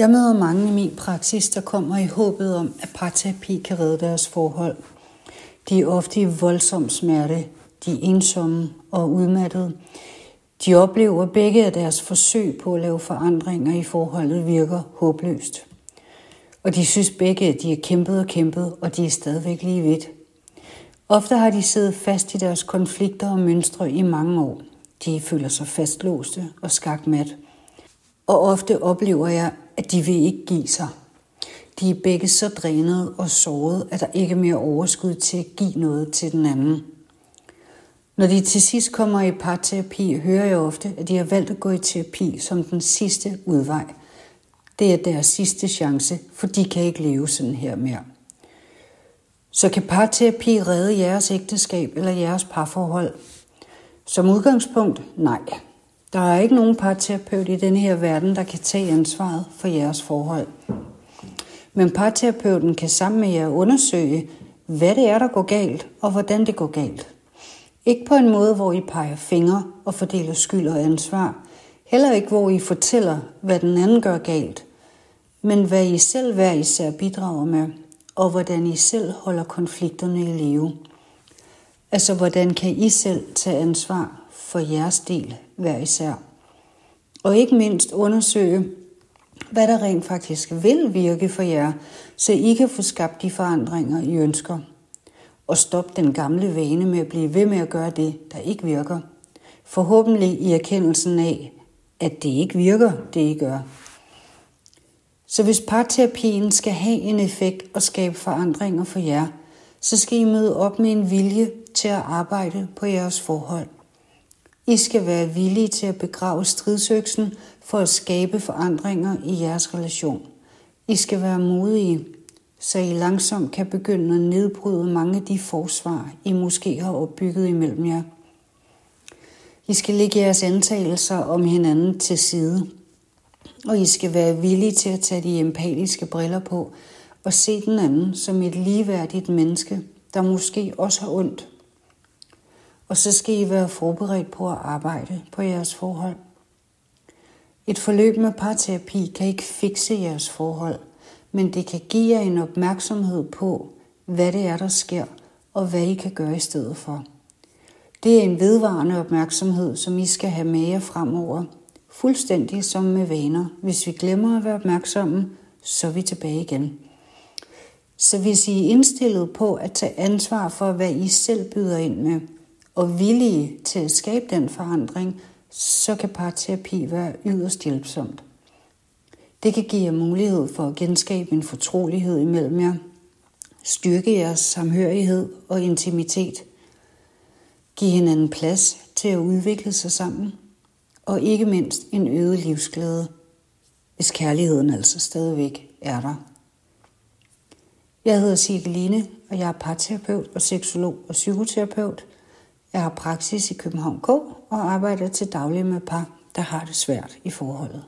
Jeg møder mange i min praksis, der kommer i håbet om, at parterapi kan redde deres forhold. De er ofte i voldsom smerte, de er ensomme og udmattede. De oplever begge, at deres forsøg på at lave forandringer i forholdet virker håbløst. Og de synes begge, at de har kæmpet og kæmpet, og de er stadigvæk lige vidt. Ofte har de siddet fast i deres konflikter og mønstre i mange år. De føler sig fastlåste og skakmat. Og ofte oplever jeg, at de vil ikke give sig. De er begge så drænede og såret, at der ikke er mere overskud til at give noget til den anden. Når de til sidst kommer i parterapi, hører jeg ofte, at de har valgt at gå i terapi som den sidste udvej. Det er deres sidste chance, for de kan ikke leve sådan her mere. Så kan parterapi redde jeres ægteskab eller jeres parforhold? Som udgangspunkt, nej. Der er ikke nogen parterapeut i denne her verden, der kan tage ansvaret for jeres forhold. Men parterapeuten kan sammen med jer undersøge, hvad det er, der går galt, og hvordan det går galt. Ikke på en måde, hvor I peger fingre og fordeler skyld og ansvar. Heller ikke, hvor I fortæller, hvad den anden gør galt. Men hvad I selv hver især bidrager med, og hvordan I selv holder konflikterne i live. Altså, hvordan kan I selv tage ansvar for jeres del hver især? Og ikke mindst undersøge, hvad der rent faktisk vil virke for jer, så I kan få skabt de forandringer, I ønsker. Og stop den gamle vane med at blive ved med at gøre det, der ikke virker. Forhåbentlig i erkendelsen af, at det ikke virker, det I gør. Så hvis parterapien skal have en effekt og skabe forandringer for jer, så skal I møde op med en vilje til at arbejde på jeres forhold. I skal være villige til at begrave stridsøksen for at skabe forandringer i jeres relation. I skal være modige, så I langsomt kan begynde at nedbryde mange af de forsvar, I måske har opbygget imellem jer. I skal lægge jeres antagelser om hinanden til side, og I skal være villige til at tage de empatiske briller på og se den anden som et ligeværdigt menneske, der måske også har ondt. Og så skal I være forberedt på at arbejde på jeres forhold. Et forløb med parterapi kan ikke fikse jeres forhold, men det kan give jer en opmærksomhed på, hvad det er, der sker, og hvad I kan gøre i stedet for. Det er en vedvarende opmærksomhed, som I skal have med jer fremover, fuldstændig som med vaner. Hvis vi glemmer at være opmærksomme, så er vi tilbage igen. Så hvis I er indstillet på at tage ansvar for, hvad I selv byder ind med, og villige til at skabe den forandring, så kan parterapi være yderst hjælpsomt. Det kan give jer mulighed for at genskabe en fortrolighed imellem jer, styrke jeres samhørighed og intimitet, give hinanden plads til at udvikle sig sammen, og ikke mindst en øget livsglæde, hvis kærligheden altså stadigvæk er der. Jeg hedder Sigeline, og jeg er parterapeut og seksolog og psykoterapeut. Jeg har praksis i København K og arbejder til daglig med par, der har det svært i forholdet.